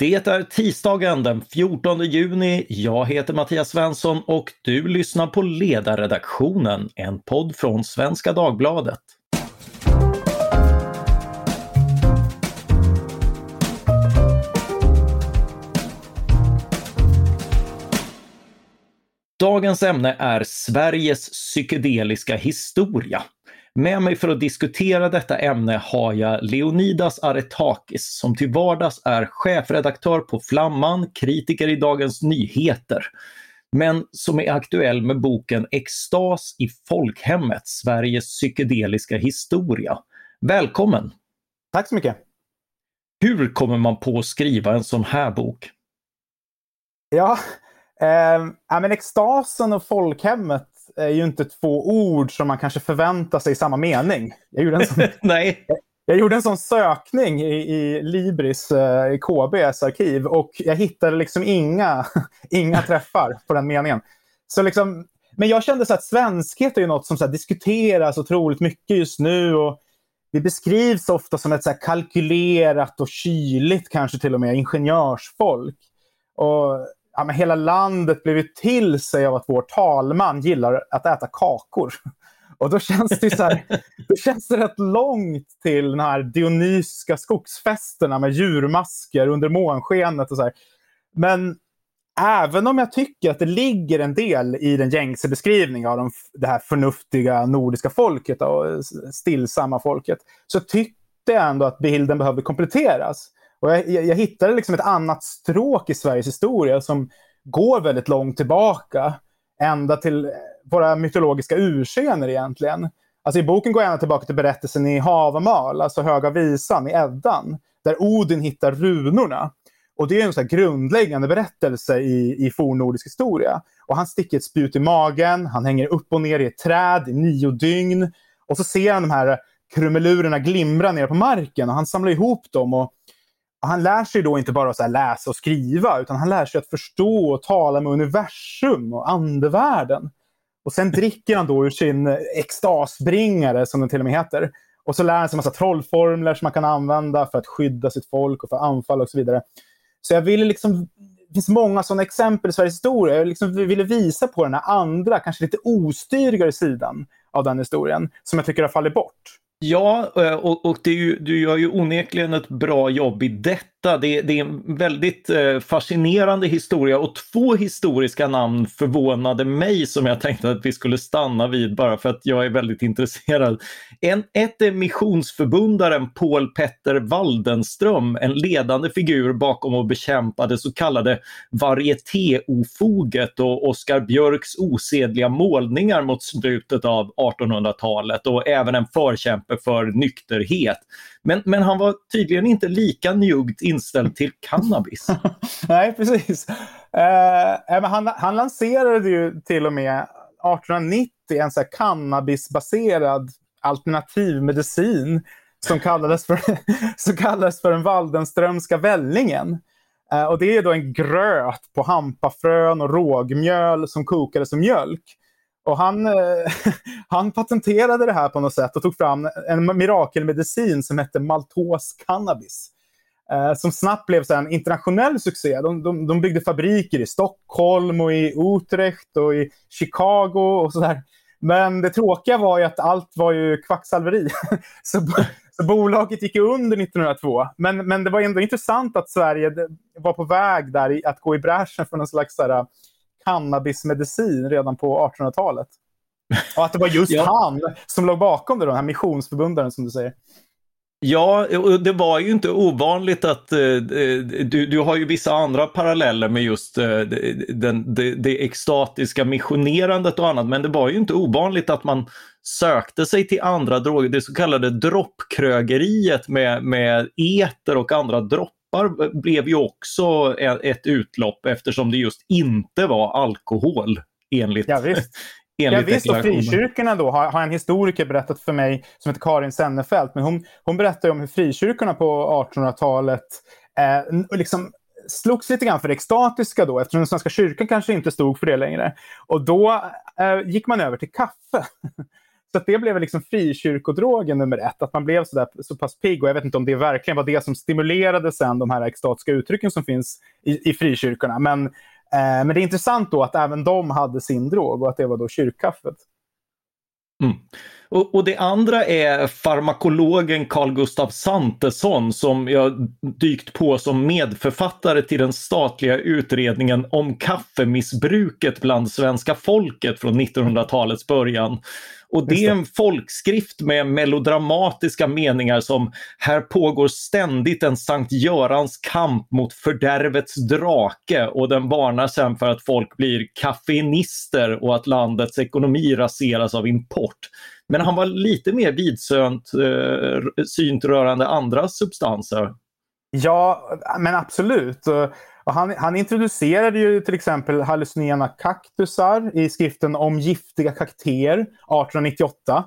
Det är tisdagen den 14 juni. Jag heter Mattias Svensson och du lyssnar på Ledarredaktionen, en podd från Svenska Dagbladet. Dagens ämne är Sveriges psykedeliska historia. Med mig för att diskutera detta ämne har jag Leonidas Aretakis som till vardags är chefredaktör på Flamman, kritiker i Dagens Nyheter, men som är aktuell med boken Extas i folkhemmet, Sveriges psykedeliska historia. Välkommen! Tack så mycket! Hur kommer man på att skriva en sån här bok? Ja, eh, men extasen och folkhemmet är ju inte två ord som man kanske förväntar sig i samma mening. Jag gjorde en sån, Nej. Jag gjorde en sån sökning i, i Libris, eh, i KBs arkiv och jag hittade liksom inga, inga träffar på den meningen. Så liksom, men jag kände så att svenskhet är ju något som så diskuteras otroligt mycket just nu. Och vi beskrivs ofta som ett så kalkylerat och kyligt, kanske till och med, ingenjörsfolk. Och ja, men hela landet blev till sig av att vår talman gillar att äta kakor. Och då känns det så här, då känns det rätt långt till de här dionysiska skogsfesterna med djurmasker under månskenet och så här. Men även om jag tycker att det ligger en del i den gängse beskrivningen av de, det här förnuftiga nordiska folket och stillsamma folket, så tyckte jag ändå att bilden behövde kompletteras. Och jag, jag, jag hittade liksom ett annat stråk i Sveriges historia som går väldigt långt tillbaka. Ända till våra mytologiska urscener egentligen. Alltså I boken går jag ända tillbaka till berättelsen i Havamal, alltså Höga visan i Eddan, där Odin hittar runorna. Och det är en så grundläggande berättelse i, i fornnordisk historia. Och han sticker ett spjut i magen, han hänger upp och ner i ett träd i nio dygn. Och så ser han de här krumelurerna glimra ner på marken och han samlar ihop dem och han lär sig då inte bara att läsa och skriva, utan han lär sig att förstå och tala med universum och andevärlden. Och sen dricker han då ur sin extasbringare, som den till och med heter. Och så lär han sig en massa trollformler som man kan använda för att skydda sitt folk och för anfall och så vidare. Så jag ville liksom... Det finns många sådana exempel i Sveriges historia. Jag liksom ville visa på den här andra, kanske lite ostyrigare sidan av den historien, som jag tycker har fallit bort. Ja, eh, och, och det är ju, du gör ju onekligen ett bra jobb i detta detta. Det, det är en väldigt eh, fascinerande historia och två historiska namn förvånade mig som jag tänkte att vi skulle stanna vid bara för att jag är väldigt intresserad. En, ett är missionsförbundaren Paul Petter Waldenström, en ledande figur bakom att bekämpa det så kallade varietéofoget och Oscar Björks osedliga målningar mot slutet av 1800-talet och även en förkämpe för nykterhet. Men, men han var tydligen inte lika njuggt inställd till cannabis. Nej, precis. Eh, han, han lanserade ju till och med 1890 en så cannabisbaserad alternativmedicin som kallades för, som kallades för den Waldenströmska vällingen. Eh, och det är då en gröt på hampafrön och rågmjöl som kokades som mjölk. Och han, eh, han patenterade det här på något sätt och tog fram en mirakelmedicin som hette maltos cannabis. Eh, som snabbt blev så en internationell succé. De, de, de, byggde fabriker i Stockholm och i Utrecht och i Chicago och sådär. Men det tråkiga var ju att allt var ju kvacksalveri. så, så bolaget gick under 1902. Men, men det var ändå intressant att Sverige var på väg där att gå i bräschen för någon slags sådär, cannabismedicin redan på 1800-talet. Och att det var just ja. han som låg bakom det, då, den här missionsförbundaren som du säger. Ja, och det var ju inte ovanligt att eh, eh, du, du har ju vissa andra paralleller med just eh, den, det, det extatiska missionerandet och annat, men det var ju inte ovanligt att man sökte sig till andra droger, det så kallade droppkrögeriet med, med eter och andra droppar blev ju också ett utlopp eftersom det just inte var alkohol enligt, ja, visst. Ja, visst, och frikyrkorna då har, har, en historiker berättat för mig som heter Karin Sennefelt. Men hon, hon berättar om hur frikyrkorna på 1800-talet eh, liksom slogs lite grann för det extatiska då, eftersom den Svenska kyrkan kanske inte stod för det längre. Och då eh, gick man över till kaffe. Så det blev liksom frikyrkodrogen nummer ett, att man blev så, där, så pass pigg. Och jag vet inte om det verkligen var det som stimulerade sen de här extatiska uttrycken som finns i, i frikyrkorna. Men, Eh, men det är intressant då att även de hade sin drog och att det var då kyrkkaffet. Mm. Och, och, det andra är farmakologen Carl Gustav Santesson som jag dykt på som medförfattare till den statliga utredningen om kaffemissbruket bland svenska folket från 1900-talets början. Och det är en folkskrift med melodramatiska meningar som “Här pågår ständigt en Sankt Görans kamp mot fördärvets drake” och den varnar sen för att folk blir kaffeinister och att landets ekonomi raseras av import. Men han var lite mer vidsynt eh, synt rörande andra substanser. Ja, men absolut. Och han, han introducerade ju till exempel hallucinogena kaktusar i skriften om giftiga kaktéer 1898.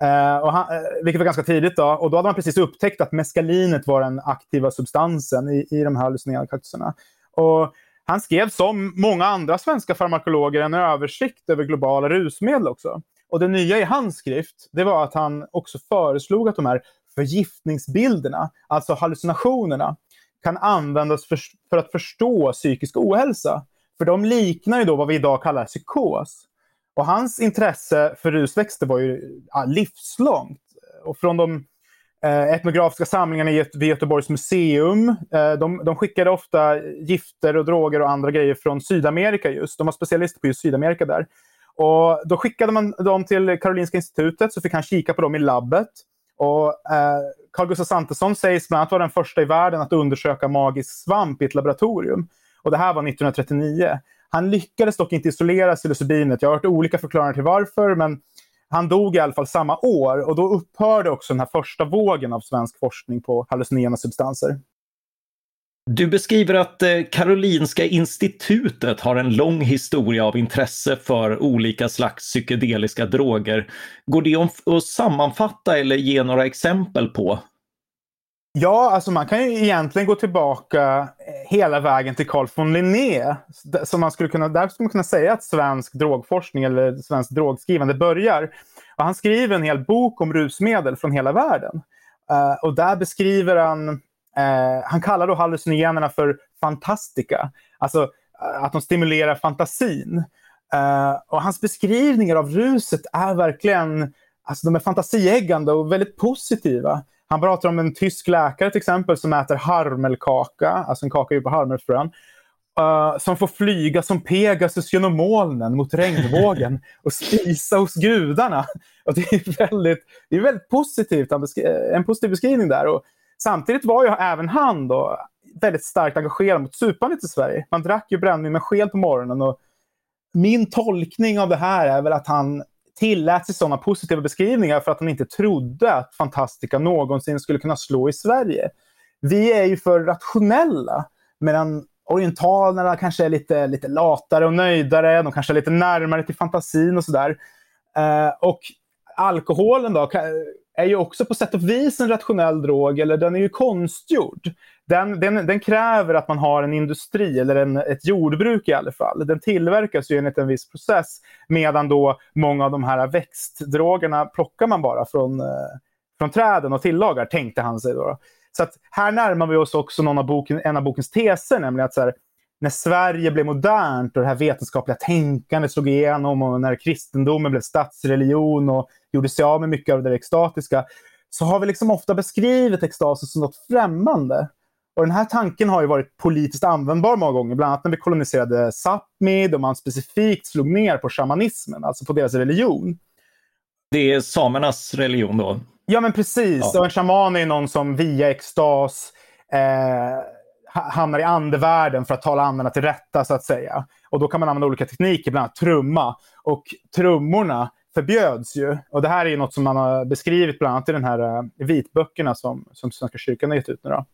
Eh, och han, eh, vilket var ganska tidigt. Då. Och då hade man precis upptäckt att meskalinet var den aktiva substansen i, i de här hallucinogena kaktusarna. Och han skrev som många andra svenska farmakologer en översikt över globala rusmedel också. Och det nya i hans skrift, det var att han också föreslog att de här förgiftningsbilderna, alltså hallucinationerna, kan användas för, för att förstå psykisk ohälsa. För de liknar ju då vad vi idag kallar psykos. Och hans intresse för rusväxter var ju ja, livslångt. Och från de eh, etnografiska samlingarna vid Göteborgs museum, eh, de, de skickade ofta gifter och droger och andra grejer från Sydamerika just. De var specialister på just Sydamerika där. Och då skickade man dem till Karolinska institutet så fick han kika på dem i labbet. Och eh, Carl Gustaf Santesson sägs bland annat vara den första i världen att undersöka magisk svamp i ett laboratorium. Och det här var 1939. Han lyckades dock inte isolera psilocybinet. Jag har hört olika förklaringar till varför, men han dog i alla fall samma år och då upphörde också den här första vågen av svensk forskning på hallucinogena substanser. Du beskriver att eh, Karolinska institutet har en lång historia av intresse för olika slags psykedeliska droger. Går det att sammanfatta eller ge några exempel på? Ja, alltså man kan ju egentligen gå tillbaka eh, hela vägen till Carl von Linné. Så man skulle kunna, där skulle man kunna säga att svensk drogforskning eller svensk drogskrivande börjar. Och han skriver en hel bok om rusmedel från hela världen. Uh, och där beskriver han Eh, han kallar då hallucinogenerna för fantastika, alltså eh, att de stimulerar fantasin. Eh, och hans beskrivningar av ruset är verkligen alltså, de är fantasieggande och väldigt positiva. Han pratar om en tysk läkare till exempel som äter harmelkaka, alltså en kaka gjord på harmelfrön. Uh, som får flyga som Pegasus genom molnen mot regnbågen och spisa hos gudarna. Och det, är väldigt, det är väldigt positivt, en positiv beskrivning där. Och Samtidigt var ju även han då väldigt starkt engagerad mot supandet i Sverige. Man drack ju brännvin med sked på morgonen. Och min tolkning av det här är väl att han tillät sig sådana positiva beskrivningar för att han inte trodde att Fantastica någonsin skulle kunna slå i Sverige. Vi är ju för rationella, medan orientalerna kanske är lite, lite latare och nöjdare. De kanske är lite närmare till fantasin och sådär. Eh, och alkoholen då är ju också på sätt och vis en rationell drog, eller den är ju konstgjord. Den, den, den kräver att man har en industri, eller en, ett jordbruk i alla fall. Den tillverkas ju enligt en viss process, medan då många av de här växtdrogerna plockar man bara från, eh, från träden och tillagar, tänkte han sig. Då. Så att här närmar vi oss också någon av boken, en av bokens teser, nämligen att så här, när Sverige blev modernt och det här vetenskapliga tänkandet slog igenom och när kristendomen blev statsreligion och gjorde sig av med mycket av det extatiska, så har vi liksom ofta beskrivit extasen som något främmande. Och den här tanken har ju varit politiskt användbar många gånger, bland annat när vi koloniserade Sápmi och man specifikt slog ner på shamanismen, alltså på deras religion. Det är samernas religion då? Ja, men precis. Ja. Och en shaman är någon som via extas eh, hamnar i andevärlden för att tala andarna till rätta, så att säga. Och då kan man använda olika tekniker, bland annat trumma. Och trummorna förbjöds ju. Och det här är något som man har beskrivit bland annat i den här uh, vitböckerna som, som Svenska kyrkan har gett ut nu. Då.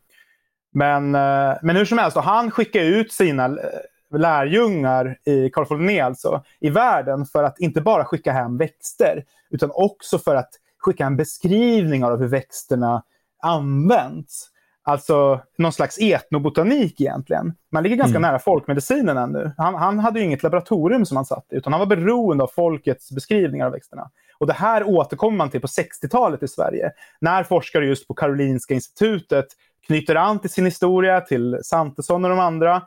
Men, uh, men hur som helst, han skickade ut sina eh, lärjungar i Karl alltså, i världen för att inte bara skicka hem växter, utan också för att skicka en beskrivning av hur växterna används. Alltså någon slags etnobotanik egentligen. Man ligger ganska Mm. nära folkmedicinen ännu. Han, han hade ju inget laboratorium som han satt i, utan han var beroende av folkets beskrivningar av växterna. Och det här återkommer man till på 60-talet i Sverige. När forskare just på Karolinska institutet knyter an till sin historia, till Santesson och de andra.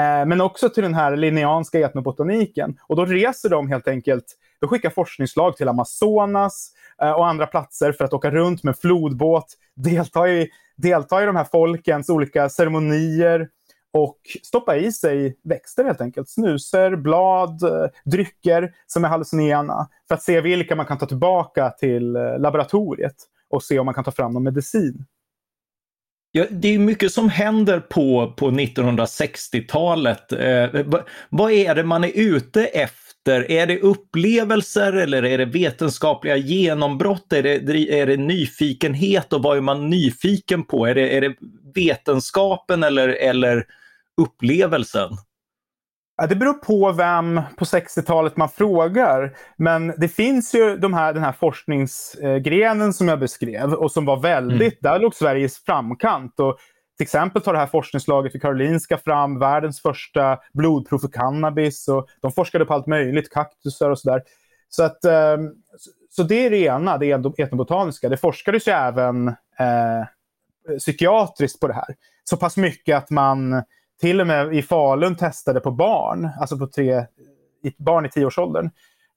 Eh, men också till den här linneanska etnobotaniken. Och då reser de helt enkelt, de skickar forskningslag till Amazonas eh, och andra platser för att åka runt med flodbåt, delta i, delta i de här folkens olika ceremonier och stoppa i sig växter helt enkelt. Snuser, blad, eh, drycker som är hallucinogena för att se vilka man kan ta tillbaka till eh, laboratoriet och se om man kan ta fram någon medicin. Ja, det är mycket som händer på, på 1960-talet. Eh, vad, vad är det man är ute efter? Är det upplevelser eller är det vetenskapliga genombrott? Är det, är det nyfikenhet och vad är man nyfiken på? Är det, är det vetenskapen eller, eller upplevelsen? Det beror på vem på 60-talet man frågar. Men det finns ju de här, den här forskningsgrenen som jag beskrev och som var väldigt, mm. där låg Sveriges framkant. Och till exempel tar det här forskningslaget vid Karolinska fram världens första blodprov för cannabis. Och de forskade på allt möjligt, kaktusar och sådär. Så, att, så det är det ena, det etnobotaniska. Det forskades ju även eh, psykiatriskt på det här. Så pass mycket att man till och med i Falun testade på barn, alltså på tre, barn i tioårsåldern.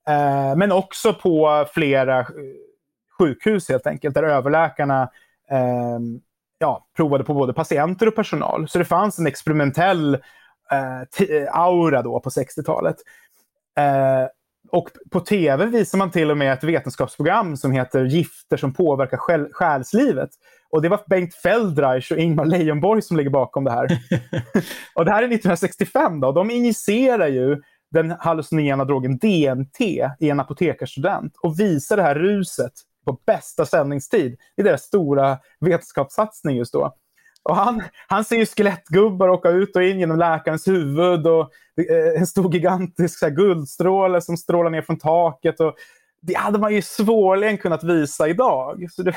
Eh, men också på flera eh, sjukhus helt enkelt, där överläkarna eh, ja, provade på både patienter och personal. Så det fanns en experimentell eh, eh aura då på 60-talet. Eh, och på tv visar man till och med ett vetenskapsprogram som heter Gifter som påverkar själ själslivet. Och det var Bengt Feldreich och Ingmar Leijonborg som ligger bakom det här. och det här är 1965 då. De injicerar ju den hallucinogena drogen DMT i en apotekarstudent och visar det här ruset på bästa sändningstid. Det är deras stora vetenskapssatsning just då. Och han, han ser ju skelettgubbar åka ut och in genom läkarens huvud och eh, en stor gigantisk så här, guldstråle som strålar ner från taket. Och det hade man ju svårligen kunnat visa idag. Så det,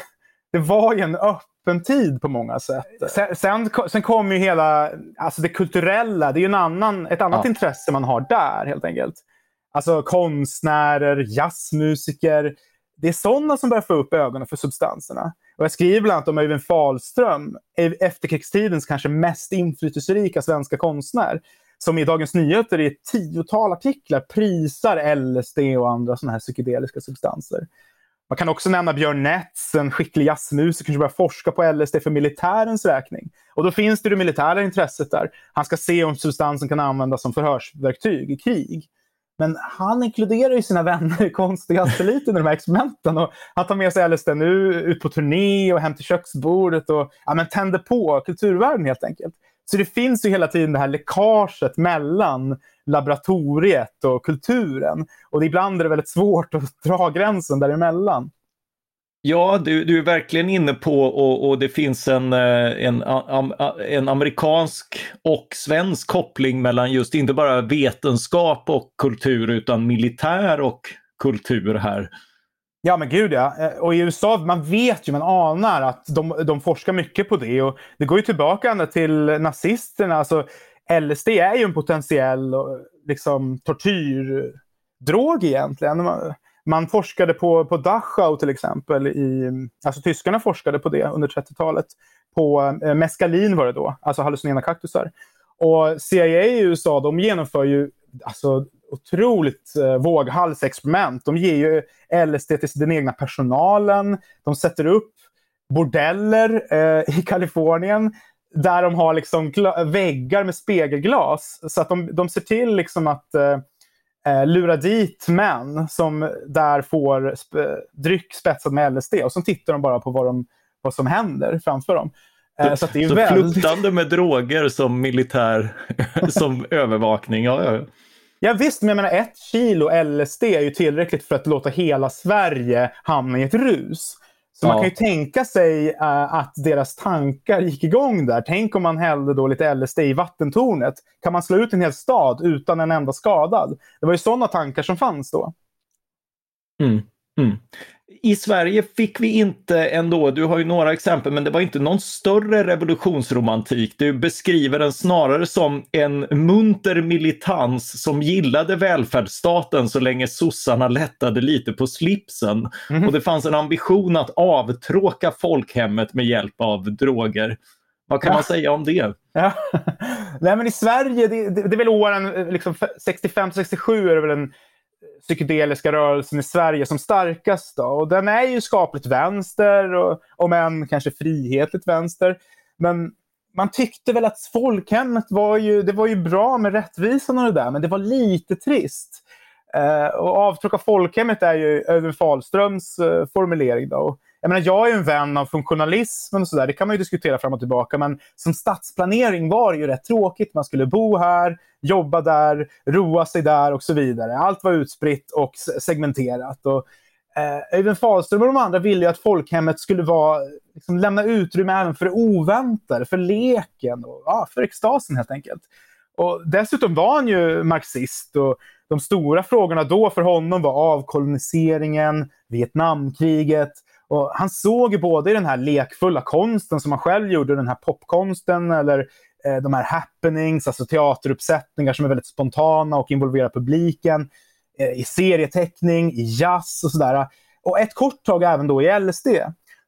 det var ju en öppen tid på många sätt. Sen, sen, sen kommer ju hela alltså det kulturella. Det är ju en annan, ett annat ja. intresse man har där helt enkelt. Alltså konstnärer, jazzmusiker. Det är sådana som börjar få upp ögonen för substanserna. Och jag skriver bland annat om Öyvind Fahlström, efterkrigstidens kanske mest inflytelserika svenska konstnär, som i Dagens Nyheter i ett tiotal artiklar prisar LSD och andra sådana här psykedeliska substanser. Man kan också nämna Björn Netz, en skicklig jazzmusiker som börjar forska på LSD för militärens räkning. Och då finns det det militära intresset där. Han ska se om substansen kan användas som förhörsverktyg i krig. Men han inkluderar ju sina vänner i konstigaste i de här experimenten. Och han tar med sig LSD nu ut på turné och hem till köksbordet och ja, men tänder på kulturvärlden helt enkelt. Så det finns ju hela tiden det här läckaget mellan laboratoriet och kulturen. Och ibland är det väldigt svårt att dra gränsen däremellan. Ja, du, du är verkligen inne på och, och det finns en, eh, en, en amerikansk och svensk koppling mellan just inte bara vetenskap och kultur utan militär och kultur här. Ja, men gud ja. Eh, och i USA, man vet ju, man anar att de, de forskar mycket på det. Och det går ju tillbaka ända till nazisterna. Alltså, LSD är ju en potentiell eh, liksom, tortyrdrog egentligen. Man, man forskade på, på Dachau till exempel. I, alltså tyskarna forskade på det under 30-talet. På eh, meskalin var det då, alltså hallucinogena kaktusar. Och CIA i USA, de genomför ju alltså, otroligt eh, våghalsexperiment. De ger ju LSD till den egna personalen. De sätter upp bordeller eh, i Kalifornien där de har liksom väggar med spegelglas. Så att de, de ser till liksom att eh, lura dit män som där får sp dryck spetsad med LSD. Och så tittar de bara på vad, de, vad som händer framför dem. Eh, så, så väldigt... fluktande med droger som militär, som övervakning. Ja, ja. Ja, visst, men jag menar ett kilo LSD är ju tillräckligt för att låta hela Sverige hamna i ett rus. Så ja. man kan ju tänka sig uh, att deras tankar gick igång där. Tänk om man hällde då lite LSD i vattentornet. Kan man slå ut en hel stad utan en enda skadad? Det var ju sådana tankar som fanns då. Mm. Mm. I Sverige fick vi inte ändå, du har ju några exempel, men det var inte någon större revolutionsromantik. Du beskriver den snarare som en munter militans som gillade välfärdsstaten så länge sossarna lättade lite på slipsen. Mm. Och det fanns en ambition att avtråka folkhemmet med hjälp av droger. Vad kan ja. man säga om det? Ja. Nej, men I Sverige, det, det, det är väl åren liksom 65-67 är det väl en psykedeliska rörelsen i Sverige som starkast. Då. Och den är ju skapligt vänster, och, om än kanske frihetligt vänster. Men man tyckte väl att folkhemmet var ju, det var ju bra med rättvisan och det där, men det var lite trist. Eh, och avtrycka folkhemmet är ju Övin Fahlströms eh, formulering. Då. Jag, menar, jag är en vän av funktionalismen och sådär, det kan man ju diskutera fram och tillbaka, men som stadsplanering var det ju rätt tråkigt. Man skulle bo här, jobba där, roa sig där och så vidare. Allt var utspritt och segmenterat. Och, eh, Öyvind Fahlström och de andra ville ju att folkhemmet skulle vara, liksom, lämna utrymme även för det oväntade, för leken och ja, för extasen helt enkelt. Och dessutom var han ju marxist och de stora frågorna då för honom var avkoloniseringen, Vietnamkriget, och han såg både i den här lekfulla konsten som han själv gjorde, den här popkonsten eller eh, de här happenings, alltså teateruppsättningar som är väldigt spontana och involverar publiken, eh, i serieteckning, i jazz och sådär. Och ett kort tag även då i LSD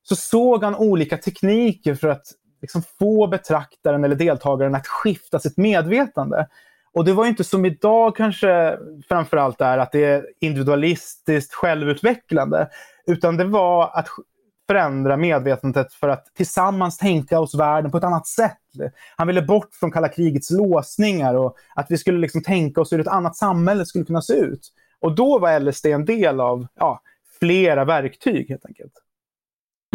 så såg han olika tekniker för att liksom få betraktaren eller deltagaren att skifta sitt medvetande. Och det var inte som idag kanske framförallt är att det är individualistiskt självutvecklande. Utan det var att förändra medvetandet för att tillsammans tänka oss världen på ett annat sätt. Han ville bort från kalla krigets låsningar och att vi skulle liksom tänka oss hur ett annat samhälle skulle kunna se ut. Och då var LSD en del av ja, flera verktyg helt enkelt.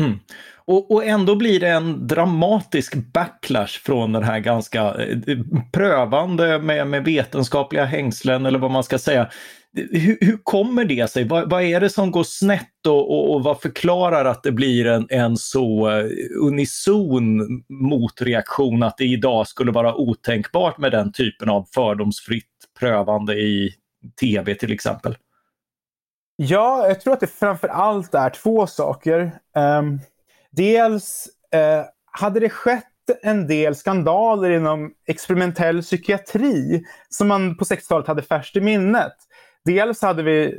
Mm. Och, och, ändå blir det en dramatisk backlash från den här ganska eh, prövande med, med vetenskapliga hängslen eller vad man ska säga. Hur, hur kommer det sig? Vad, vad, är det som går snett och, och, och vad förklarar att det blir en, en så eh, unison motreaktion att det idag skulle vara otänkbart med den typen av fördomsfritt prövande i tv till exempel? Ja, jag tror att det framför allt är två saker. Um, dels uh, hade det skett en del skandaler inom experimentell psykiatri som man på 60-talet hade färskt i minnet. Dels hade vi eh,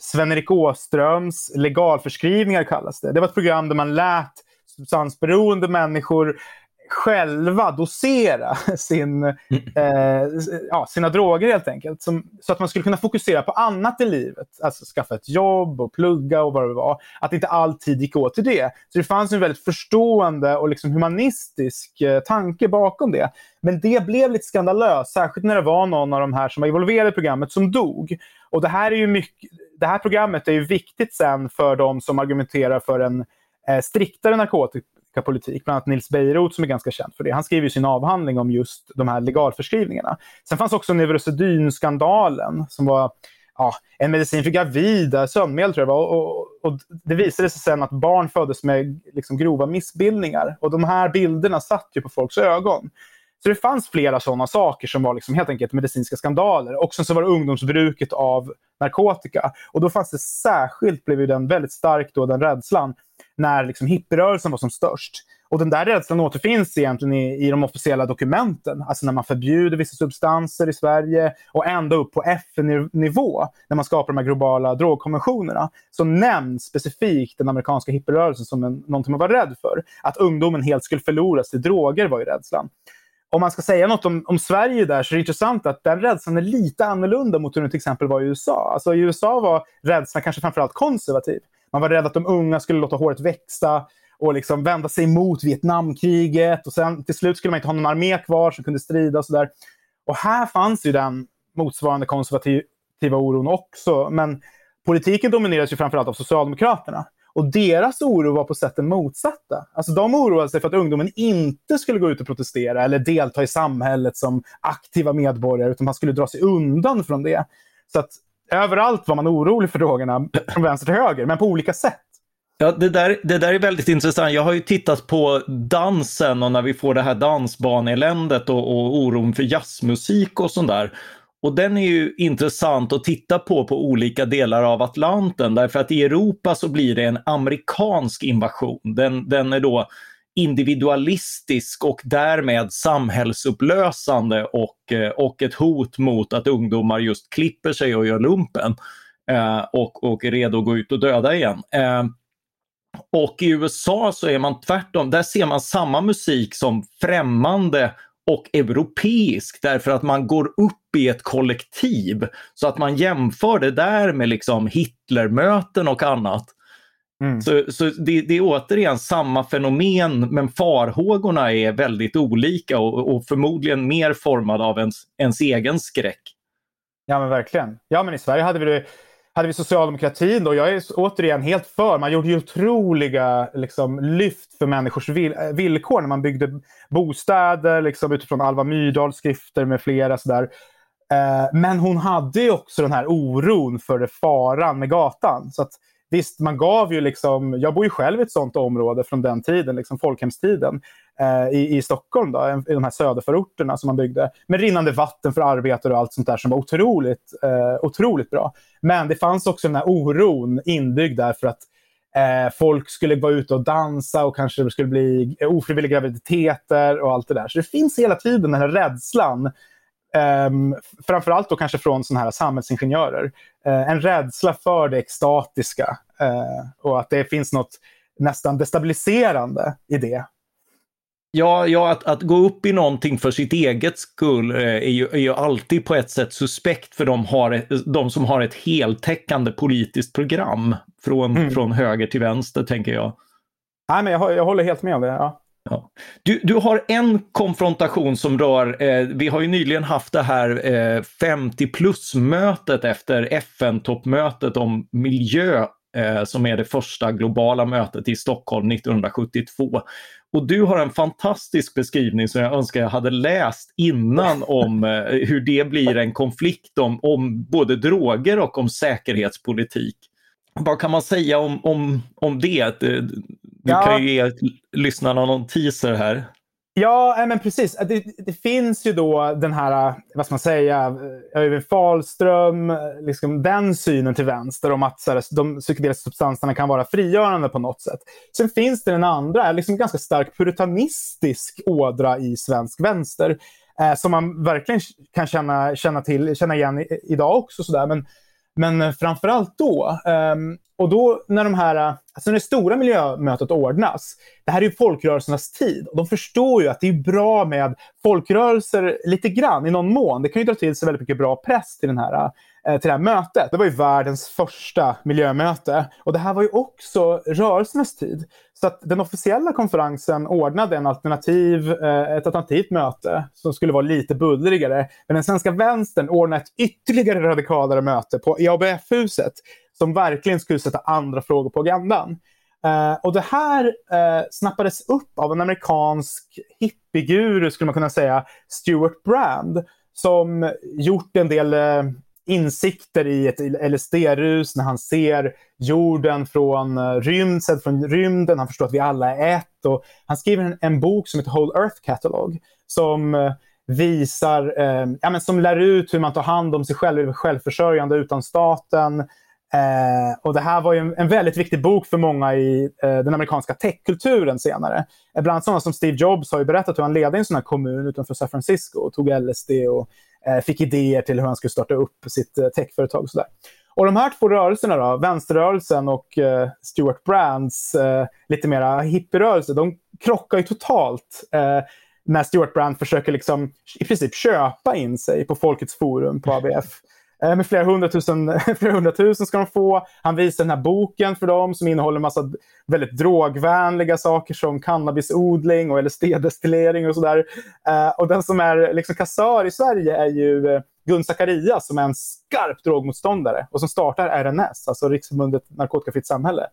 Sven-Erik Åströms legalförskrivningar kallas det. Det var ett program där man lät substansberoende människor själva dosera sin, mm. eh, ja, sina droger helt enkelt. Som, så att man skulle kunna fokusera på annat i livet. Alltså skaffa ett jobb och plugga och vad det var. Att inte all tid gick åt till det. Så det fanns en väldigt förstående och liksom humanistisk eh, tanke bakom det. Men det blev lite skandalöst, särskilt när det var någon av de här som var involverade i programmet som dog. Och det här, är ju mycket, det här programmet är ju viktigt sen för de som argumenterar för en eh, striktare narkotik politik. Bland annat Nils Beirut som är ganska känd för det. Han skriver sin avhandling om just de här legalförskrivningarna. Sen fanns också Neurosedyn-skandalen som var ja, en medicin för gravida, eh, sömnmedel tror jag var. Och, och, och, det visade sig sen att barn föddes med liksom, grova missbildningar. Och de här bilderna satt ju på folks ögon. Så det fanns flera sådana saker som var liksom helt enkelt medicinska skandaler. Och sen så var det ungdomsbruket av narkotika. Och då fanns det särskilt, blev ju den väldigt stark då, den rädslan, när liksom hippierörelsen var som störst. Och den där rädslan återfinns egentligen i, i de officiella dokumenten. Alltså när man förbjuder vissa substanser i Sverige och ända upp på FN-nivå, när man skapar de här globala drogkonventionerna, så nämns specifikt den amerikanska hippierörelsen som en, någonting man var rädd för. Att ungdomen helt skulle förloras till droger var ju rädslan om man ska säga något om, om Sverige där så är det intressant att den rädslan är lite annorlunda mot hur den till exempel var i USA. Alltså I USA var rädslan kanske framförallt konservativ. Man var rädd att de unga skulle låta håret växa och liksom vända sig mot Vietnamkriget. Och sen till slut skulle man inte ha någon armé kvar som kunde strida och sådär. Och här fanns ju den motsvarande konservativa oron också. Men politiken domineras ju framförallt av Socialdemokraterna. Och deras oro var på sätt den motsatta. Alltså de oroade sig för att ungdomen inte skulle gå ut och protestera eller delta i samhället som aktiva medborgare, utan man skulle dra sig undan från det. Så att överallt var man orolig för drogerna, från vänster till höger, men på olika sätt. Ja, det där, det där är väldigt intressant. Jag har ju tittat på dansen och när vi får det här dansbaneländet och, och oron för jazzmusik och sånt där. Och den är ju intressant att titta på på olika delar av Atlanten därför att i Europa så blir det en amerikansk invasion. Den, den är då individualistisk och därmed samhällsupplösande och, eh, och ett hot mot att ungdomar just klipper sig och gör lumpen eh, och, och är redo att gå ut och döda igen. Eh, och i USA så är man tvärtom, där ser man samma musik som främmande och europeisk därför att man går upp i ett kollektiv. Så att man jämför det där med liksom Hitlermöten och annat. Mm. Så, så det, det, är återigen samma fenomen men farhågorna är väldigt olika och, och förmodligen mer formade av ens, ens egen skräck. Ja men verkligen. Ja men i Sverige hade vi det hade vi socialdemokratin då. Jag är återigen helt för. Man gjorde ju otroliga liksom, lyft för människors eh, villkor när man byggde bostäder liksom, utifrån Alva Myrdals skrifter med flera. Sådär. Eh, men hon hade ju också den här oron för faran med gatan. Så att, visst, man gav ju liksom, jag bor ju själv i ett sånt område från den tiden, liksom folkhemstiden, eh, i, i Stockholm, då, i de här söderförorterna som man byggde. Med rinnande vatten för arbetare och allt sånt där som var otroligt, eh, otroligt bra. Men det fanns också den här oron inbyggd där för att eh, folk skulle vara ute och dansa och kanske det skulle bli ofrivilliga graviditeter och allt det där. Så det finns hela tiden den här rädslan Um, framförallt då kanske från såna här samhällsingenjörer. Uh, en rädsla för det extatiska uh, och att det finns något nästan destabiliserande i det. Ja, ja att, att gå upp i någonting för sitt eget skull eh, är, ju, är ju alltid på ett sätt suspekt för de, har ett, de som har ett heltäckande politiskt program från, mm. från höger till vänster, tänker jag. Nej, men jag, jag håller helt med om det. Ja. Ja. Du, du har en konfrontation som rör, eh, vi har ju nyligen haft det här eh, 50 plus-mötet efter FN-toppmötet om miljö eh, som är det första globala mötet i Stockholm 1972. Och du har en fantastisk beskrivning som jag önskar jag hade läst innan om eh, hur det blir en konflikt om, om både droger och om säkerhetspolitik. Vad kan man säga om, om, om det? Du ja. kan ju ge lyssnarna någon teaser här. Ja, men precis. Det, det, finns ju då den här, vad ska man säga, Öyvind Fahlström, liksom den synen till vänster om att så här, de psykedeliska substanserna kan vara frigörande på något sätt. Sen finns det den andra, liksom ganska stark puritanistisk ådra i svensk vänster eh, som man verkligen kan känna, känna, till, känna igen i, idag också. Så där. Men men eh, framförallt då, um, och då när de här, alltså när det stora miljömötet ordnas, det här är ju folkrörelsernas tid. Och de förstår ju att det är bra med folkrörelser lite grann, i någon mån. Det kan ju dra till sig väldigt mycket bra press till den här Eh, till det här mötet. Det var ju världens första miljömöte och det här var ju också rörelsernas tid. Så att den officiella konferensen ordnade en alternativ, eh, ett alternativt möte som skulle vara lite bullrigare. Men den svenska vänstern ordnade ett ytterligare radikalare möte på ABF-huset som verkligen skulle sätta andra frågor på agendan. Uh, och det här uh, snappades upp av en amerikansk hippieguru, skulle man kunna säga, Stuart Brand, som gjort en del uh, insikter i ett LSD-rus när han ser jorden från eh, rymd, från rymden. Han förstår att vi alla är ett. Och han skriver en, en bok som heter Whole Earth Catalog som eh, visar, eh, ja, men som lär ut hur man tar hand om sig själv, självförsörjande utan staten. Eh, och det här var en, en, väldigt viktig bok för många i eh, den amerikanska techkulturen senare. Eh, bland annat sådana som Steve Jobs har ju berättat hur han ledde en sån här kommun utanför San Francisco och tog LSD och Eh, fick idéer till hur han skulle starta upp sitt eh, techföretag. Och, sådär. och de här två rörelserna, då, vänsterrörelsen och eh, Stuart Brands eh, lite mera hippierörelse, de krockar ju totalt eh, när Stuart Brand försöker liksom, i princip köpa in sig på Folkets forum på ABF. Eh, med flera hundratusen, flera hundratusen ska de få. Han visar den här boken för dem som innehåller en massa väldigt drogvänliga saker som cannabisodling och LSD-destillering och sådär. Eh, och den som är liksom kassör i Sverige är ju eh, Gun Zacharias som är en skarp drogmotståndare och som startar RNS, alltså Riksförbundet Narkotikafritt Samhälle.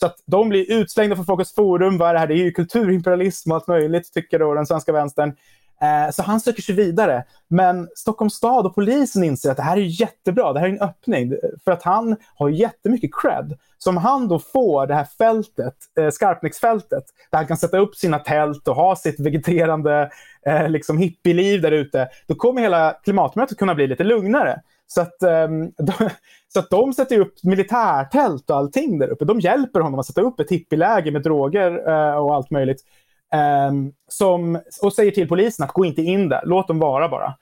Så att de blir utslängda från Folkets Forum. Vad är det här? Det är ju kulturimperialism och allt möjligt, tycker då den svenska vänstern. Eh, så han söker sig vidare. Men Stockholms stad och polisen inser att det här är jättebra, det här är en öppning. För att han har jättemycket cred. Så om han då får det här fältet, eh, Skarpnäcksfältet, där han kan sätta upp sina tält och ha sitt vegeterande eh, liksom hippieliv där ute, då kommer hela klimatmötet kunna bli lite lugnare. Så att, ehm, um, de, så att de sätter upp militärtält och allting där uppe. De hjälper honom att sätta upp ett hippieläger med droger uh, och allt möjligt. Ehm, som, och säger till polisen att gå inte in där, låt dem vara bara.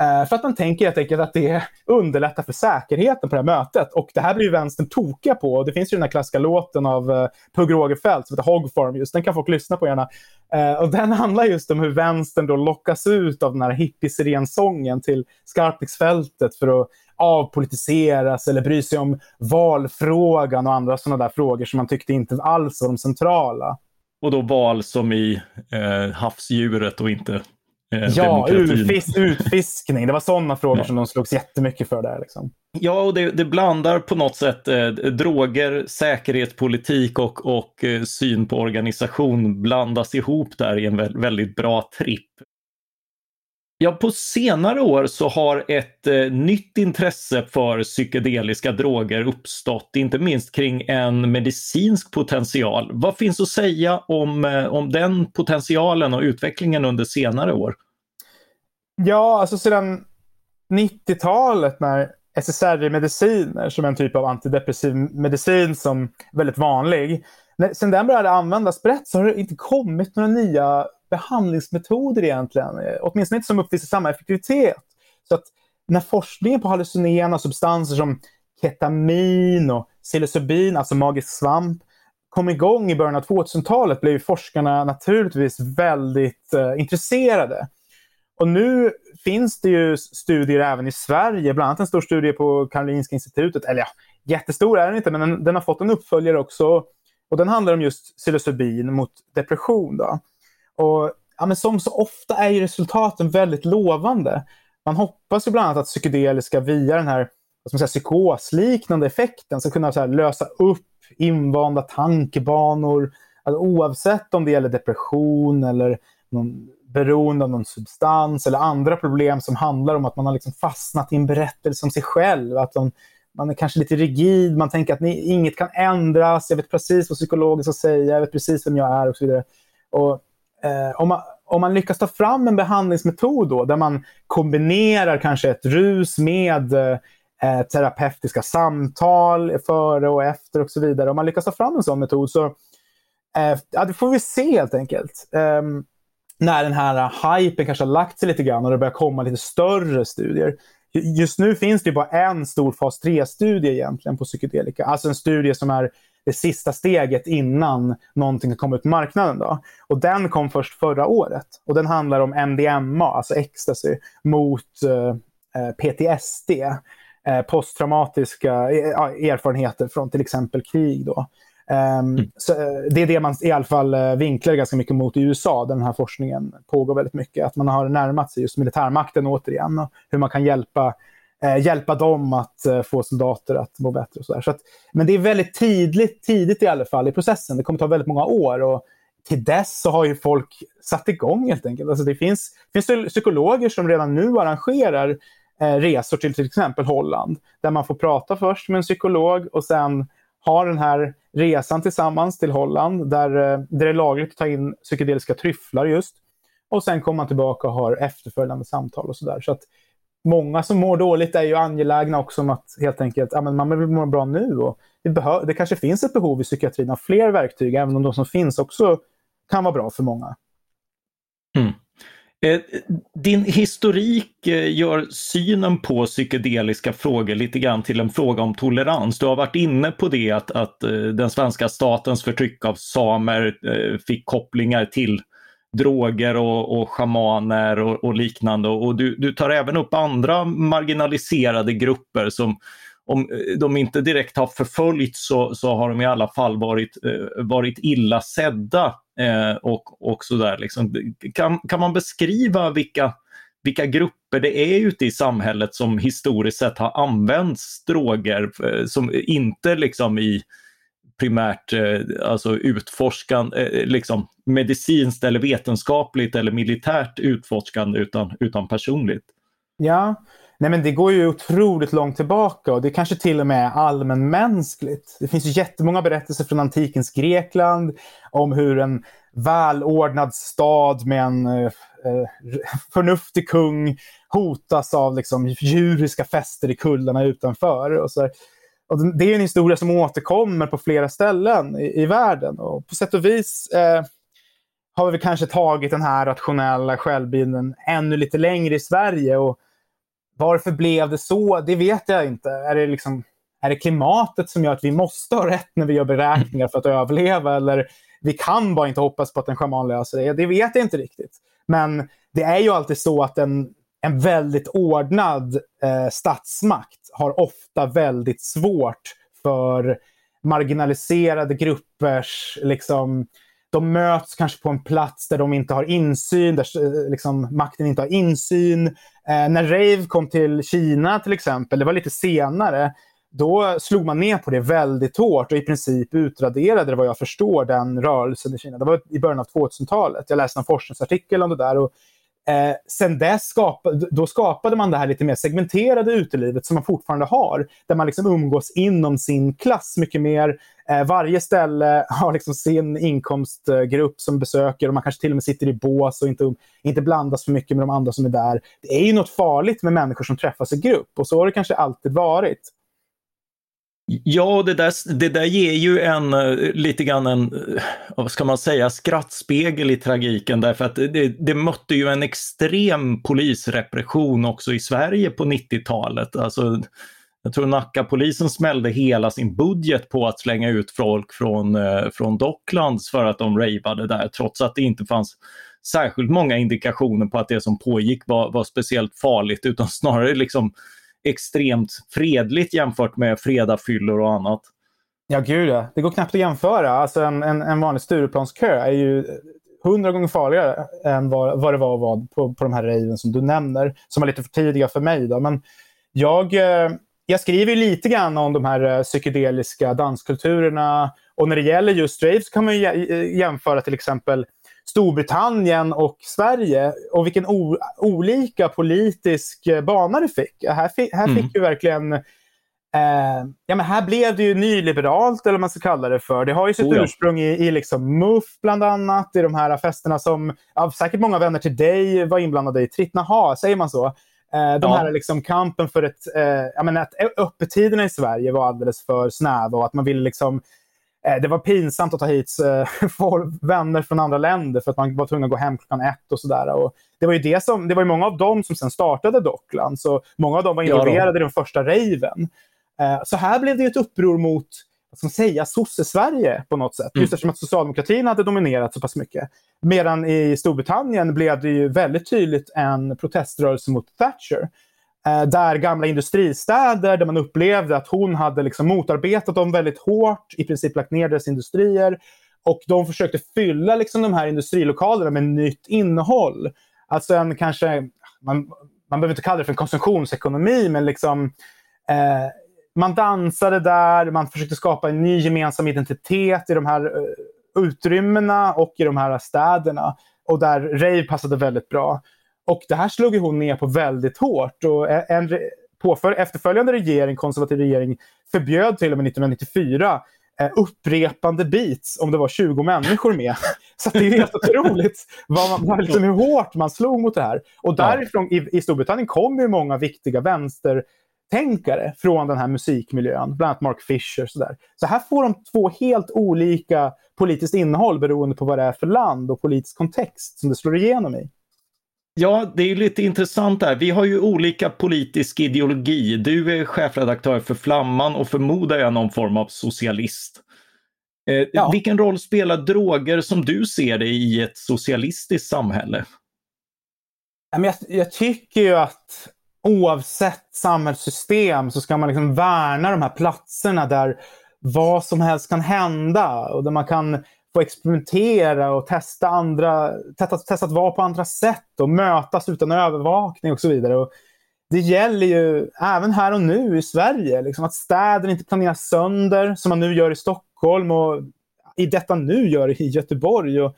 Ehm, för att man tänker helt enkelt att det underlättar för säkerheten på det här mötet. Och det här blir ju vänstern tokiga på. Och det finns ju den här klassiska låten av eh, Pugh Rogefeldt som heter Hog Farm just. Den kan folk lyssna på gärna. Ehm, och den handlar just om hur vänstern då lockas ut av den här hippie till Skarpnäcksfältet för att avpolitiseras eller bry sig om valfrågan och andra sådana där frågor som man tyckte inte alls var de centrala. Och då val som i eh, havsdjuret och inte eh, Ja, utfis utfiskning. Det var sådana frågor ja. som de slogs jättemycket för där. Liksom. Ja, och det, det, blandar på något sätt eh, droger, säkerhetspolitik och, och eh, syn på organisation blandas ihop där i en väldigt bra tripp. Ja, på senare år så har ett eh, nytt intresse för psykedeliska droger uppstått, inte minst kring en medicinsk potential. Vad finns att säga om, eh, om den potentialen och utvecklingen under senare år? Ja, alltså sedan 90-talet när SSRI-mediciner som är en typ av antidepressiv medicin som är väldigt vanlig. När, sen den började användas brett så har det inte kommit några nya behandlingsmetoder egentligen. Eh, åtminstone inte som uppvisar samma effektivitet. Så att när forskningen på hallucinogena substanser som ketamin och psilocybin, alltså magisk svamp, kom igång i början av 2000-talet blev forskarna naturligtvis väldigt eh, intresserade. Och nu finns det ju studier även i Sverige, bland annat en stor studie på Karolinska institutet. Eller ja, jättestor är den inte, men den, den har fått en uppföljare också. Och den handlar om just psilocybin mot depression. Då. Och ja, men som så ofta är ju resultaten väldigt lovande. Man hoppas ju bland annat att psykedeliska via den här vad ska man säga, psykosliknande effekten ska kunna så här, lösa upp invanda tankebanor. Alltså, oavsett om det gäller depression eller någon beroende av någon substans eller andra problem som handlar om att man har liksom fastnat i en berättelse om sig själv. Att de, man är kanske lite rigid, man tänker att ni, inget kan ändras, jag vet precis vad psykologen ska säga, jag vet precis vem jag är och så vidare. Och eh, om, man, om man lyckas ta fram en behandlingsmetod då, där man kombinerar kanske ett rus med eh, eh, terapeutiska samtal före och efter och så vidare. Om man lyckas ta fram en sån metod så eh, ja, det får vi se helt enkelt. Eh, när den här eh, hypen kanske har lagt sig lite grann och det börjar komma lite större studier. Just nu finns det bara en stor fas 3-studie egentligen på psykedelika. Alltså en studie som är det sista steget innan någonting komma ut på marknaden. Då. Och den kom först förra året. Och den handlar om MDMA, alltså ecstasy, mot eh, eh PTSD. Eh, posttraumatiska eh, erfarenheter från till exempel krig. Då. Um, mm. så, eh, det är det man i alla fall vinklar ganska mycket mot i USA, där den här forskningen pågår väldigt mycket. Att man har närmat sig just militärmakten återigen och hur man kan hjälpa Eh, hjälpa dem att eh, få soldater att må bättre. Och så, så att, men det är väldigt tidigt, tidigt i alla fall i processen. Det kommer ta väldigt många år. Och till dess så har ju folk satt igång helt enkelt. Alltså det finns, finns det psykologer som redan nu arrangerar eh, resor till till exempel Holland. Där man får prata först med en psykolog och sen ha den här resan tillsammans till Holland där, eh, där det är lagligt att ta in psykedeliska tryfflar just. Och sen kommer man tillbaka och har efterföljande samtal och sådär. Så att många som mår dåligt är ju angelägna också om att helt enkelt, ja, men man vill må bra nu. Och det, behö- det kanske finns ett behov i psykiatrin av fler verktyg, även om de som finns också kan vara bra för många. Mm. Eh, din historik eh, gör synen på psykedeliska frågor lite grann till en fråga om tolerans. Du har varit inne på det att, att eh, den svenska statens förtryck av samer eh, fick kopplingar till droger och, och schamaner och, och liknande. Och du, du, tar även upp andra marginaliserade grupper som om de inte direkt har förföljts så, så har de i alla fall varit, eh, varit illa sedda. Eh, och, och sådär. Liksom. Kan, kan man beskriva vilka, vilka grupper det är ute i samhället som historiskt sett har använts droger eh, som inte liksom i primärt eh, alltså utforskande, eh, eh, liksom medicinskt eller vetenskapligt eller militärt utforskande utan, utan personligt. Ja, Nej, men det går ju otroligt långt tillbaka och det kanske till och med är allmänmänskligt. Det finns ju jättemånga berättelser från antikens Grekland om hur en välordnad stad med en eh, förnuftig kung hotas av liksom, djuriska fester i kullarna utanför. Och så, och det är en historia som återkommer på flera ställen i, i världen. Och på sätt och vis eh, har vi kanske tagit den här rationella självbilden ännu lite längre i Sverige. Och varför blev det så? Det vet jag inte. Är det, liksom, är det klimatet som gör att vi måste ha rätt när vi gör beräkningar för att överleva? Eller vi kan bara inte hoppas på att en schaman löser det? Det vet jag inte riktigt. Men det är ju alltid så att en, en väldigt ordnad eh, statsmakt har ofta väldigt svårt för marginaliserade gruppers liksom, de möts kanske på en plats där de inte har insyn, där eh, liksom, makten inte har insyn. Eh, när Rave kom till Kina till exempel, det var lite senare, då slog man ner på det väldigt hårt och i princip utraderade det vad jag förstår den rörelsen i Kina. Det var i början av 2000-talet. Jag läste en forskningsartikel om det där och Eh, sen dess skapade, då skapade man det här lite mer segmenterade utelivet som man fortfarande har. Där man liksom umgås inom sin klass mycket mer. Eh, varje ställe har liksom sin inkomstgrupp som besöker och man kanske till och med sitter i bås och inte, inte blandas för mycket med de andra som är där. Det är ju något farligt med människor som träffas i grupp och så har det kanske alltid varit. Ja, det där, det där ger ju en eh, lite grann en, eh, vad ska man säga, skrattspegel i tragiken därför att det, det mötte ju en extrem polisrepression också i Sverige på 90-talet. Alltså, jag tror Nackapolisen smällde hela sin budget på att slänga ut folk från, eh, från Docklands för att de ravade där, trots att det inte fanns särskilt många indikationer på att det som pågick var, var speciellt farligt, utan snarare liksom extremt fredligt jämfört med fredagfyllor och annat. Ja, gud ja. Det går knappt att jämföra. Alltså en, en, en vanlig Stureplanskö är ju hundra gånger farligare än vad, vad det var och var på, på de här raven som du nämner, som var lite för tidiga för mig. Då. Men jag, eh, jag skriver lite grann om de här eh, psykedeliska danskulturerna och när det gäller just rave så kan man eh, jämföra till exempel Storbritannien och Sverige och vilken olika politisk eh, bana det fick. Här, fi här mm. fick vi verkligen Eh, ja, men här blev det ju nyliberalt, eller vad man ska kalla det för. Det har ju sitt oh ja. ursprung i, i liksom MUF, bland annat. I de här festerna som ja, säkert många vänner till dig var inblandade i. Trittnaha, säger man så? Eh, de ja. här liksom kampen för ett... Eh, jag menar, att öppettiderna i Sverige var alldeles för snäva och att man ville liksom det var pinsamt att ta hit eh, vänner från andra länder för att man var tvungen att gå hem klockan ett och sådär. Det var ju det som, det var ju många av dem som sen startade Dockland, så många av dem var involverade ja, i den första raven. Eh, så här blev det ett uppror mot man säga, sosse-Sverige på något sätt. Mm. Just eftersom att socialdemokratin hade dominerat så pass mycket. Medan i Storbritannien blev det ju väldigt tydligt en proteströrelse mot Thatcher. Eh, där gamla industristäder, där man upplevde att hon hade liksom motarbetat dem väldigt hårt, i princip lagt ner deras industrier. Och de försökte fylla liksom de här industrilokalerna med nytt innehåll. Alltså en kanske, man, man behöver inte kalla det för en konsumtionsekonomi, men liksom eh, man dansade där, man försökte skapa en ny gemensam identitet i de här eh, utrymmena och i de här städerna. Och där rave passade väldigt bra. Och det här slog hon ner på väldigt hårt. Och en påför, efterföljande regering, konservativ regering, förbjöd till och med 1994 eh, upprepande beats om det var 20 människor med. Så det är helt otroligt vad man, liksom hur hårt man slog mot det här. Och därifrån i, i Storbritannien kommer ju många viktiga vänstertänkare från den här musikmiljön, bland annat Mark Fisher. Så, där. så här får de två helt olika politiskt innehåll beroende på vad det är för land och politisk kontext som det slår igenom i. Ja, det är lite intressant där. Vi har ju olika politisk ideologi. Du är chefredaktör för Flamman och förmodar jag någon form av socialist. Eh, ja. Vilken roll spelar droger som du ser det i ett socialistiskt samhälle? Jag, jag tycker ju att oavsett samhällssystem så ska man liksom värna de här platserna där vad som helst kan hända och där man kan få experimentera och testa, andra, testa, testa att vara på andra sätt och mötas utan övervakning och så vidare. Och det gäller ju även här och nu i Sverige, liksom att städer inte planeras sönder som man nu gör i Stockholm och i detta nu gör i Göteborg. Och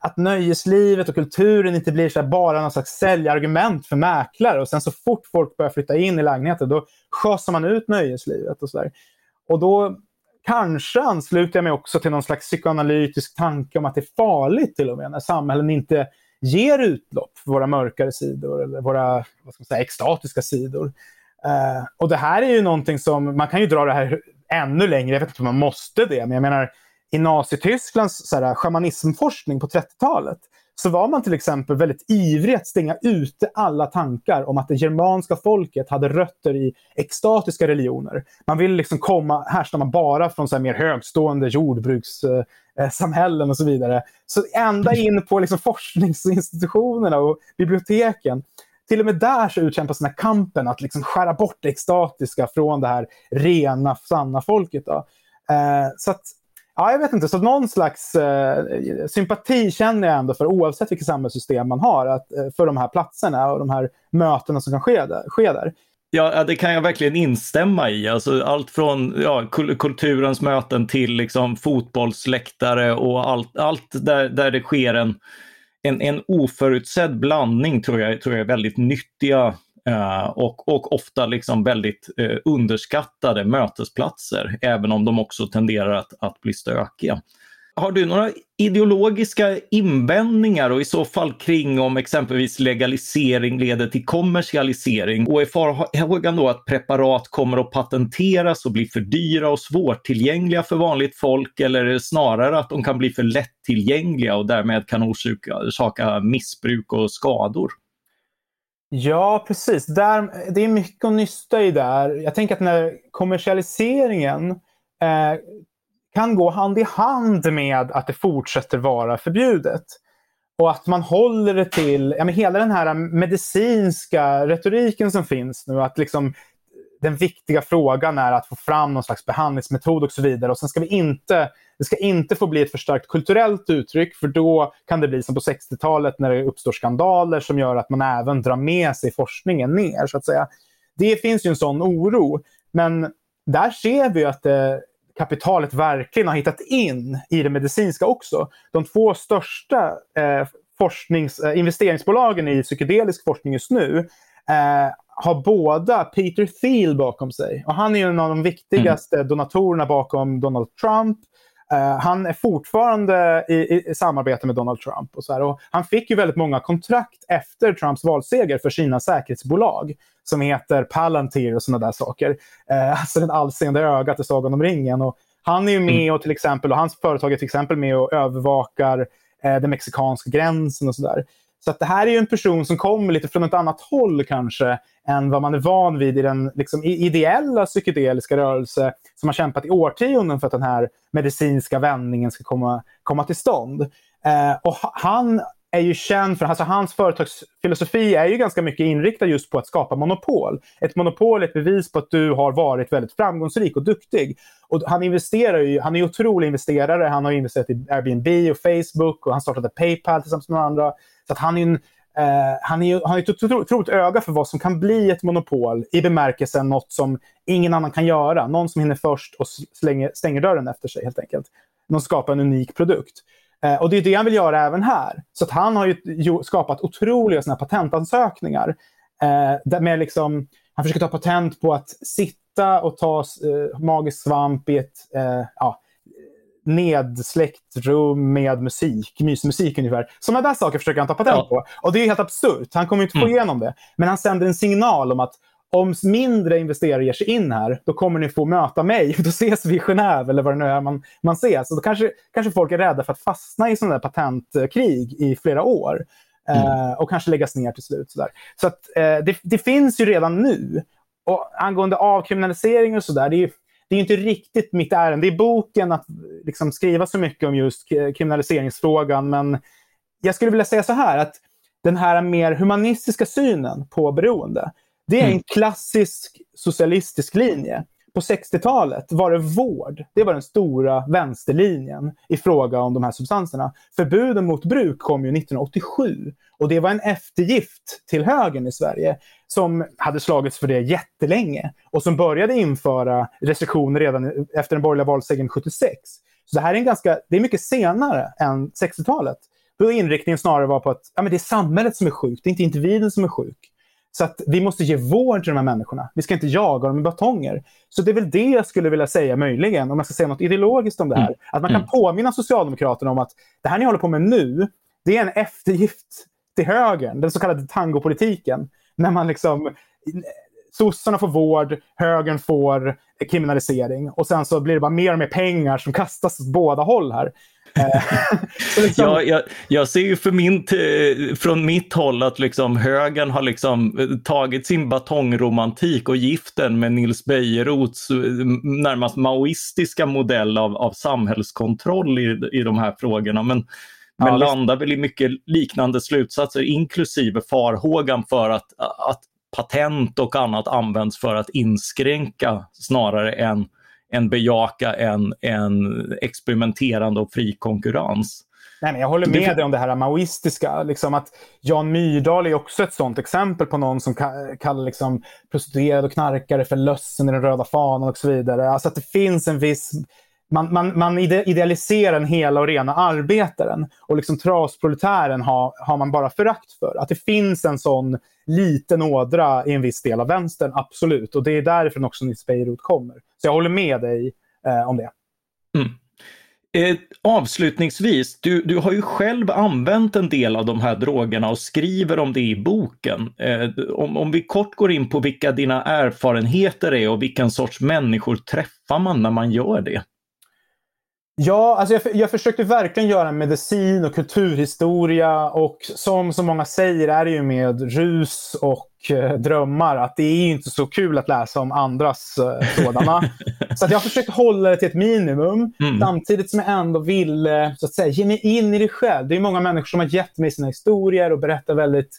att nöjeslivet och kulturen inte blir så bara någon slags säljargument för mäklare och sen så fort folk börjar flytta in i lägenheten då sjösar man ut nöjeslivet och sådär. Och då kanske ansluter jag mig också till någon slags psykoanalytisk tanke om att det är farligt till och med när samhällen inte ger utlopp för våra mörkare sidor eller våra vad ska man säga, extatiska sidor. Uh, och det här är ju någonting som, man kan ju dra det här ännu längre, jag vet inte om man måste det, men jag menar i Nazitysklands schamanismforskning shamanismforskning på 30-talet så var man till exempel väldigt ivrig att stänga ute alla tankar om att det germanska folket hade rötter i extatiska religioner. Man ville liksom komma, härstamma bara från så mer högstående jordbrukssamhällen och så vidare. Så ända in på liksom forskningsinstitutionerna och biblioteken. Till och med där så utkämpas den här kampen att liksom skära bort det extatiska från det här rena, sanna folket. Då. Eh, så att Ja, jag vet inte. Så någon slags eh, sympati känner jag ändå för, oavsett vilket samhällssystem man har, att, eh, för de här platserna och de här mötena som kan ske där. Ske där. Ja, det kan jag verkligen instämma i. Alltså, allt från ja, kulturens möten till liksom, fotbollsläktare och allt, allt där, där det sker en, en, en oförutsedd blandning tror jag, tror jag är väldigt nyttiga Eh, och, och ofta liksom väldigt eh, underskattade mötesplatser, även om de också tenderar att, att bli stökiga. Har du några ideologiska invändningar och i så fall kring om exempelvis legalisering leder till kommersialisering? Och är farhågan då att preparat kommer att patenteras och bli för dyra och svårtillgängliga för vanligt folk eller är det snarare att de kan bli för lättillgängliga och därmed kan orsaka missbruk och skador? Ja, precis. Där, det är mycket att nysta i där. Jag tänker att när kommersialiseringen eh, kan gå hand i hand med att det fortsätter vara förbjudet. Och att man håller det till, ja, men hela den här medicinska retoriken som finns nu, att liksom den viktiga frågan är att få fram någon slags behandlingsmetod och så vidare. Och sen ska vi inte, det ska inte få bli ett för starkt kulturellt uttryck för då kan det bli som på 60-talet när det uppstår skandaler som gör att man även drar med sig forskningen ner. så att säga. Det finns ju en sån oro. Men där ser vi att eh, kapitalet verkligen har hittat in i det medicinska också. De två största eh, forsknings, eh, investeringsbolagen i psykedelisk forskning just nu eh, har båda Peter Thiel bakom sig. Och han är en av de viktigaste mm. donatorerna bakom Donald Trump. Uh, han är fortfarande i, i, samarbete med Donald Trump. Och så här. Och han fick ju väldigt många kontrakt efter Trumps valseger för sina säkerhetsbolag som heter Palantir och sådana där saker. Uh, alltså den allseende ögat i Sagan om ringen. Och han är ju med mm. och till exempel, och hans företag är till exempel med och övervakar uh, den mexikanska gränsen och sådär. Så att det här är ju en person som kommer lite från ett annat håll kanske än vad man är van vid i den liksom, ideella psykedeliska rörelse som har kämpat i årtionden för att den här medicinska vändningen ska komma, komma till stånd. Eh, och han är ju känd för, alltså hans företagsfilosofi är ju ganska mycket inriktad just på att skapa monopol. Ett monopol är ett bevis på att du har varit väldigt framgångsrik och duktig. Och han investerar ju, han är otrolig investerare, han har investerat i Airbnb och Facebook och han startade Paypal tillsammans med andra. Så att han är en, eh, han, är, har ett otroligt öga för vad som kan bli ett monopol i bemärkelsen något som ingen annan kan göra. Någon som hinner först och slänger, stänger dörren efter sig helt enkelt. Någon skapar en unik produkt. Eh, och det är det han vill göra även här. Så att han har ju skapat otroliga såna patentansökningar. Eh, med liksom, han försöker ta patent på att sitta och ta eh, magisk svamp i ett eh, ja, nedsläckt rum med musik, mysmusik ungefär. Sådana där saker försöker han ta patent ja. på. Och det är helt absurt. Han kommer inte få mm. igenom det. Men han sänder en signal om att om mindre investerare ger sig in här, då kommer ni få möta mig. Då ses vi i Genève eller vad det nu är man, man ses. Och då kanske, kanske folk är rädda för att fastna i sådana där patentkrig i flera år. Mm. Eh, och kanske läggas ner till slut. Sådär. Så att, eh, det, det, finns ju redan nu. Och angående avkriminalisering och sådär, det är det är inte riktigt mitt ärende i boken att liksom, skriva så mycket om just kriminaliseringsfrågan. Men jag skulle vilja säga så här att den här mer humanistiska synen på beroende, det är en mm. klassisk socialistisk linje. på 60-talet var det vård. Det var den stora vänsterlinjen i fråga om de här substanserna. Förbuden mot bruk kom ju 1987 och det var en eftergift till högern i Sverige som hade slagits för det jättelänge och som började införa restriktioner redan efter den borgerliga valsegern 76. Så det här är, en ganska, det är mycket senare än 60-talet. Då inriktningen snarare var på att ja, men det är samhället som är sjukt, det är inte individen som är sjuk. Så att vi måste ge vård till de här människorna. Vi ska inte jaga dem med batonger. Så det är väl det jag skulle vilja säga möjligen, om jag ska säga något ideologiskt om det här. Mm. Att man kan mm. påminna Socialdemokraterna om att det här ni håller på med nu, det är en eftergift till högern, den så kallade tangopolitiken. När man liksom sossarna får vård, högern får kriminalisering och sen så blir det bara mer och mer pengar som kastas åt båda håll här. Eh, liksom... ja, jag, jag, ser ju för min, från mitt håll att liksom högern har liksom eh, tagit sin batongromantik och gift den med Nils Bejerots eh, närmast maoistiska modell av, av samhällskontroll i, i de här frågorna. Men, men ja, landar väl i mycket liknande slutsatser, inklusive farhågan för att, att patent och annat används för att inskränka snarare än, än bejaka en, en experimenterande och fri konkurrens. Nej, men jag håller med dig om det här maoistiska. Liksom att Jan Myrdal är också ett sånt exempel på någon som kallar liksom prostituerade och knarkare för lössen i den röda fanan och så vidare. Alltså att det finns en viss man, man, man idealiserar den hela och rena arbetaren. Och liksom trasproletären har, har man bara förakt för. Att det finns en sån liten ådra i en viss del av vänstern, absolut. Och det är därifrån också Nils Bejerot kommer. Så jag håller med dig eh, om det. Mm. Eh, avslutningsvis, du, du har ju själv använt en del av de här drogerna och skriver om det i boken. Eh, om, om vi kort går in på vilka dina erfarenheter är och vilken sorts människor träffar man när man gör det? Ja, alltså jag, jag försökte verkligen göra medicin och kulturhistoria och som så många säger är det ju med rus och eh, drömmar att det är inte så kul att läsa om andras eh, sådana. så att jag försökte hålla det till ett minimum mm. samtidigt som jag ändå ville så att säga, ge mig in i det själv. Det är många människor som har gett mig sina historier och berättar väldigt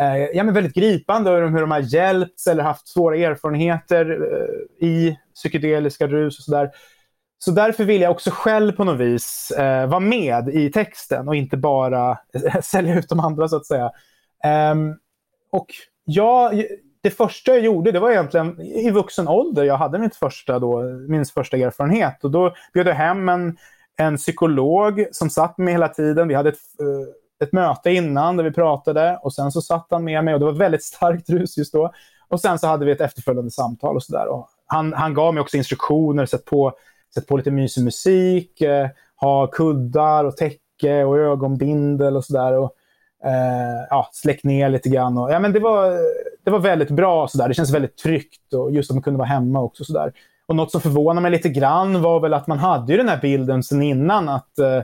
eh, ja, men väldigt gripande om hur de har hjälpts eller haft svåra erfarenheter eh, i psykedeliska rus och sådär. Så därför vill jag också själv på något vis eh, vara med i texten och inte bara sälja ut de andra så att säga. Um, och jag, det första jag gjorde det var egentligen i vuxen ålder. Jag hade mitt första då, min första erfarenhet och då bjöd jag hem en, en psykolog som satt med mig hela tiden. Vi hade ett, eh, ett möte innan där vi pratade och sen så satt han med mig och det var väldigt starkt rus just då. Och sen så hade vi ett efterföljande samtal och sådär. Han, han gav mig också instruktioner, sett på Sätt på lite mysig musik, eh, ha kuddar och täcke och ögonbindel och sådär. Eh, ja, släck ner lite grann. Och, ja, men det, var, det var väldigt bra. Så där. Det känns väldigt tryggt och just att man kunde vara hemma också. Så där. Och något som förvånade mig lite grann var väl att man hade ju den här bilden sen innan att eh, eh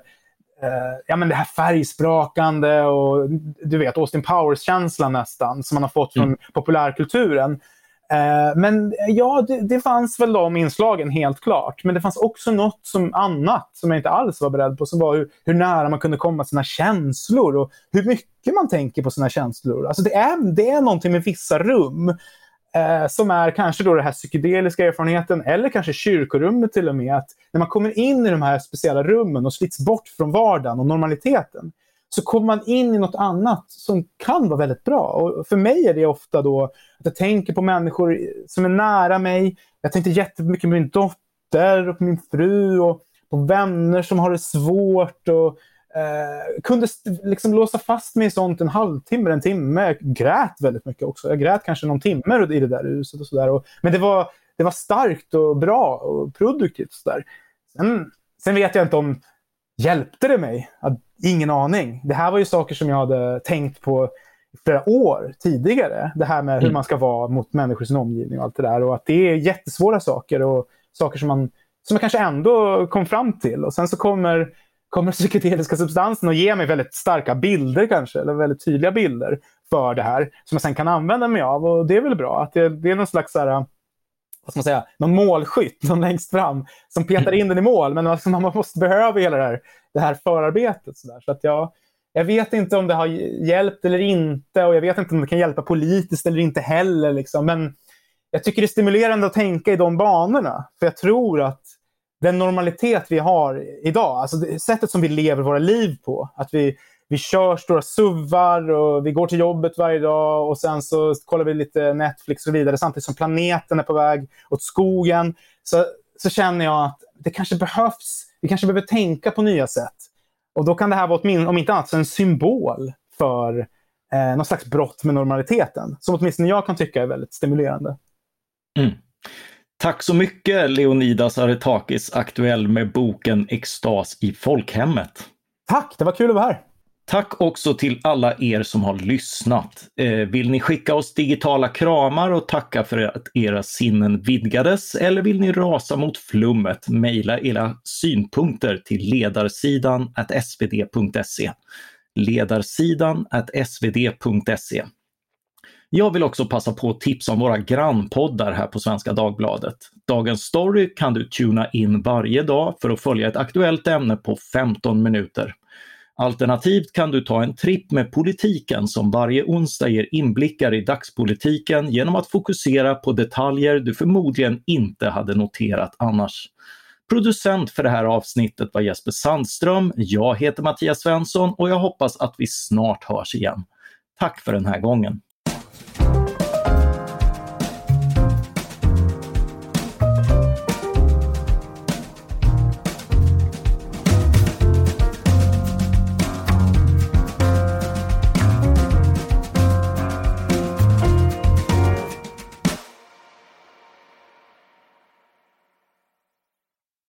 ja, men det här färgsprakande och du vet Austin Powers-känslan nästan som man har fått från mm. populärkulturen. Eh, men ja, det, det, fanns väl de inslagen helt klart. Men det fanns också något som annat som jag inte alls var beredd på. Som var hur, hur nära man kunde komma sina känslor och hur mycket man tänker på sina känslor. Alltså det är, det är någonting med vissa rum eh, som är kanske då den här psykedeliska erfarenheten eller kanske kyrkorummet till och med. Att när man kommer in i de här speciella rummen och slits bort från vardagen och normaliteten så kommer man in i något annat som kan vara väldigt bra. Och för mig är det ofta då att jag tänker på människor som är nära mig. Jag tänkte jättemycket på min dotter och på min fru och på vänner som har det svårt. Och, eh, kunde liksom låsa fast mig i sånt en halvtimme, en timme. Jag grät väldigt mycket också. Jag grät kanske någon timme i det där huset och sådär. Men det var, det var starkt och bra och produktivt. Så där. Sen, sen vet jag inte om Hjälpte det mig? Ingen aning. Det här var ju saker som jag hade tänkt på flera år tidigare. Det här med hur mm. man ska vara mot människor i sin omgivning och allt det där. Och att det är jättesvåra saker och saker som man, som jag kanske ändå kom fram till. Och sen så kommer, kommer psykedeliska substansen och ger mig väldigt starka bilder kanske, eller väldigt tydliga bilder för det här som jag sen kan använda mig av. Och det är väl bra. att Det, det är någon slags så här, vad ska man säga, någon målskytt någon längst fram som petar in den i mål. Men man måste behöva hela det här, det här förarbetet. Så, där. så att jag, jag vet inte om det har hjälpt eller inte och jag vet inte om det kan hjälpa politiskt eller inte heller. Liksom. Men jag tycker det är stimulerande att tänka i de banorna. För jag tror att den normalitet vi har idag, alltså sättet som vi lever våra liv på, att vi, vi kör stora suvar och vi går till jobbet varje dag och sen så kollar vi lite Netflix och vidare samtidigt som planeten är på väg åt skogen. Så, så känner jag att det kanske behövs, vi kanske behöver tänka på nya sätt. Och då kan det här vara, om inte annat, en symbol för eh, någon slags brott med normaliteten. Som åtminstone jag kan tycka är väldigt stimulerande. Mm. Tack så mycket Leonidas Aretakis, aktuell med boken Extas i folkhemmet. Tack, det var kul att vara här. Tack också till alla er som har lyssnat. Eh, vill ni skicka oss digitala kramar och tacka för att era sinnen vidgades eller vill ni rasa mot flummet? Mejla era synpunkter till ledarsidan svd.se. Ledarsidan svd.se. Jag vill också passa på att tipsa om våra grannpoddar här på Svenska Dagbladet. Dagens Story kan du tuna in varje dag för att följa ett aktuellt ämne på 15 minuter. Alternativt kan du ta en tripp med politiken som varje onsdag ger inblickar i dagspolitiken genom att fokusera på detaljer du förmodligen inte hade noterat annars. Producent för det här avsnittet var Jesper Sandström. Jag heter Mattias Svensson och jag hoppas att vi snart hörs igen. Tack för den här gången.